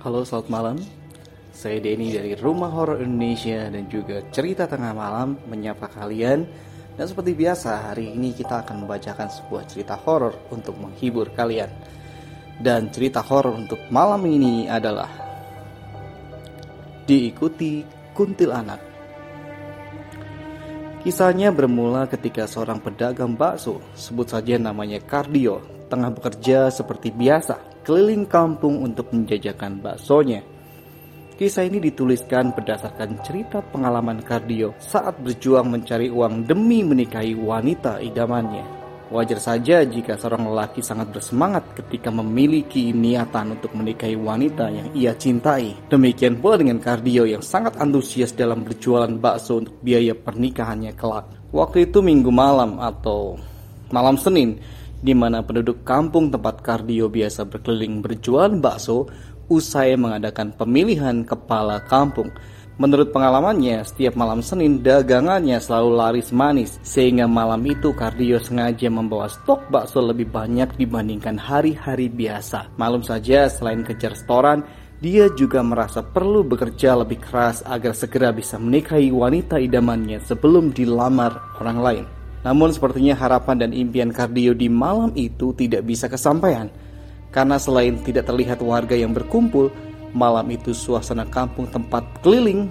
Halo, selamat malam. Saya Denny dari Rumah Horor Indonesia dan juga Cerita Tengah Malam menyapa kalian. Dan seperti biasa, hari ini kita akan membacakan sebuah cerita horor untuk menghibur kalian. Dan cerita horor untuk malam ini adalah diikuti kuntilanak. Kisahnya bermula ketika seorang pedagang bakso, sebut saja namanya Kardio, tengah bekerja seperti biasa keliling kampung untuk menjajakan baksonya. Kisah ini dituliskan berdasarkan cerita pengalaman Kardio saat berjuang mencari uang demi menikahi wanita idamannya. Wajar saja jika seorang lelaki sangat bersemangat ketika memiliki niatan untuk menikahi wanita yang ia cintai. Demikian pula dengan Kardio yang sangat antusias dalam berjualan bakso untuk biaya pernikahannya kelak. Waktu itu minggu malam atau malam Senin, di mana penduduk kampung tempat Kardio biasa berkeliling berjualan bakso usai mengadakan pemilihan kepala kampung. Menurut pengalamannya, setiap malam Senin dagangannya selalu laris manis, sehingga malam itu Kardio sengaja membawa stok bakso lebih banyak dibandingkan hari-hari biasa. Malum saja, selain kejar setoran, dia juga merasa perlu bekerja lebih keras agar segera bisa menikahi wanita idamannya sebelum dilamar orang lain. Namun sepertinya harapan dan impian Kardio di malam itu tidak bisa kesampaian. Karena selain tidak terlihat warga yang berkumpul, malam itu suasana kampung tempat keliling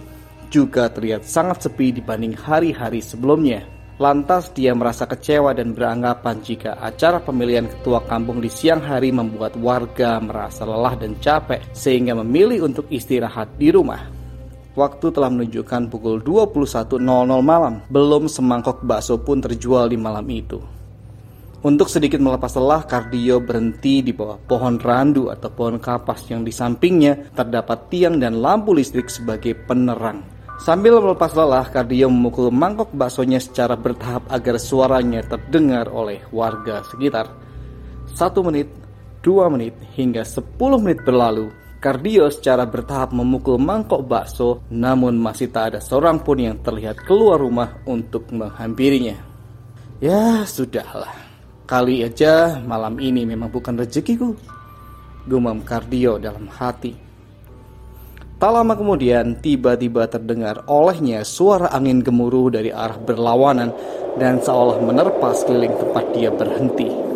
juga terlihat sangat sepi dibanding hari-hari sebelumnya. Lantas dia merasa kecewa dan beranggapan jika acara pemilihan ketua kampung di siang hari membuat warga merasa lelah dan capek sehingga memilih untuk istirahat di rumah. Waktu telah menunjukkan pukul 21.00 malam. Belum semangkok bakso pun terjual di malam itu. Untuk sedikit melepas lelah, Kardio berhenti di bawah pohon randu atau pohon kapas yang di sampingnya terdapat tiang dan lampu listrik sebagai penerang. Sambil melepas lelah, Kardio memukul mangkok baksonya secara bertahap agar suaranya terdengar oleh warga sekitar. Satu menit, dua menit, hingga sepuluh menit berlalu, Kardio secara bertahap memukul mangkok bakso, namun masih tak ada seorang pun yang terlihat keluar rumah untuk menghampirinya. Ya, sudahlah. Kali aja malam ini memang bukan rezekiku. Gumam Kardio dalam hati. Tak lama kemudian, tiba-tiba terdengar olehnya suara angin gemuruh dari arah berlawanan dan seolah menerpa sekeliling tempat dia berhenti.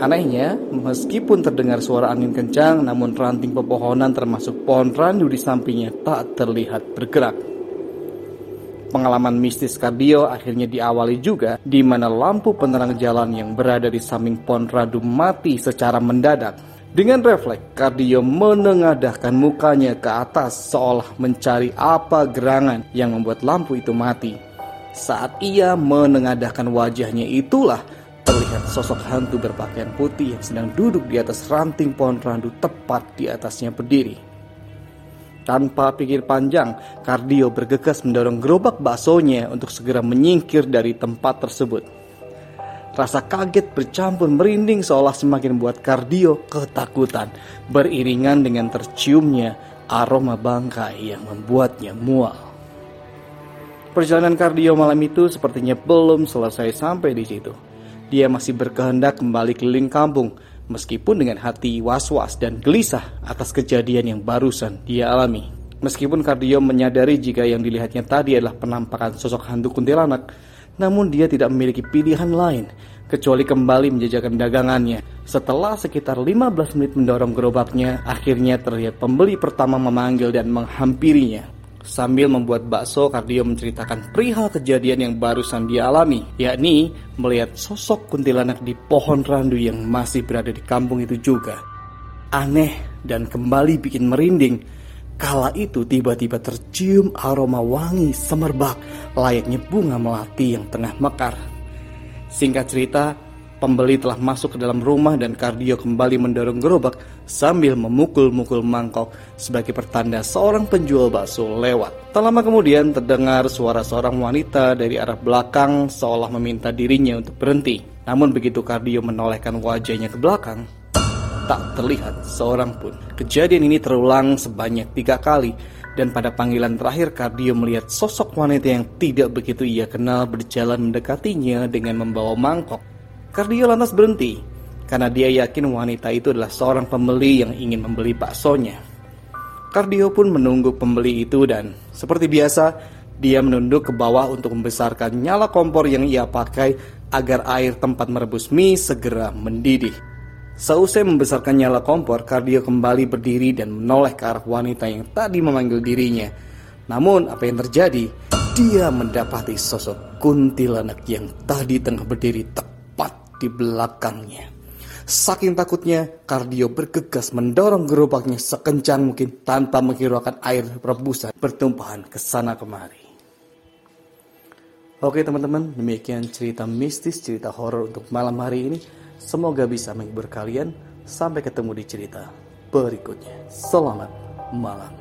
Anehnya, meskipun terdengar suara angin kencang, namun ranting pepohonan termasuk pohon randu di sampingnya tak terlihat bergerak. Pengalaman mistis Kardio akhirnya diawali juga di mana lampu penerang jalan yang berada di samping pohon randu mati secara mendadak. Dengan refleks, Kardio menengadahkan mukanya ke atas seolah mencari apa gerangan yang membuat lampu itu mati. Saat ia menengadahkan wajahnya itulah terlihat sosok hantu berpakaian putih yang sedang duduk di atas ranting pohon randu tepat di atasnya berdiri. Tanpa pikir panjang, Kardio bergegas mendorong gerobak baksonya untuk segera menyingkir dari tempat tersebut. Rasa kaget bercampur merinding seolah semakin membuat Kardio ketakutan, beriringan dengan terciumnya aroma bangkai yang membuatnya mual. Perjalanan Kardio malam itu sepertinya belum selesai sampai di situ dia masih berkehendak kembali keliling kampung, meskipun dengan hati was-was dan gelisah atas kejadian yang barusan dia alami. Meskipun Kardio menyadari jika yang dilihatnya tadi adalah penampakan sosok hantu kuntilanak, namun dia tidak memiliki pilihan lain kecuali kembali menjajakan dagangannya. Setelah sekitar 15 menit mendorong gerobaknya, akhirnya terlihat pembeli pertama memanggil dan menghampirinya. Sambil membuat bakso, Kardio menceritakan perihal kejadian yang barusan dia alami, yakni melihat sosok kuntilanak di pohon randu yang masih berada di kampung itu juga. Aneh dan kembali bikin merinding. Kala itu tiba-tiba tercium aroma wangi semerbak layaknya bunga melati yang tengah mekar. Singkat cerita, Pembeli telah masuk ke dalam rumah dan Kardio kembali mendorong gerobak sambil memukul-mukul mangkok sebagai pertanda seorang penjual bakso lewat. Tak lama kemudian terdengar suara seorang wanita dari arah belakang seolah meminta dirinya untuk berhenti. Namun begitu Kardio menolehkan wajahnya ke belakang, tak terlihat seorang pun. Kejadian ini terulang sebanyak tiga kali dan pada panggilan terakhir Kardio melihat sosok wanita yang tidak begitu ia kenal berjalan mendekatinya dengan membawa mangkok. Kardio lantas berhenti karena dia yakin wanita itu adalah seorang pembeli yang ingin membeli baksonya. Kardio pun menunggu pembeli itu dan seperti biasa dia menunduk ke bawah untuk membesarkan nyala kompor yang ia pakai agar air tempat merebus mie segera mendidih. Seusai membesarkan nyala kompor, Kardio kembali berdiri dan menoleh ke arah wanita yang tadi memanggil dirinya. Namun apa yang terjadi? Dia mendapati sosok kuntilanak yang tadi tengah berdiri tepat di belakangnya. Saking takutnya, Kardio bergegas mendorong gerobaknya sekencang mungkin tanpa menghiraukan air rebusan bertumpahan ke sana kemari. Oke teman-teman, demikian cerita mistis, cerita horor untuk malam hari ini. Semoga bisa menghibur kalian. Sampai ketemu di cerita berikutnya. Selamat malam.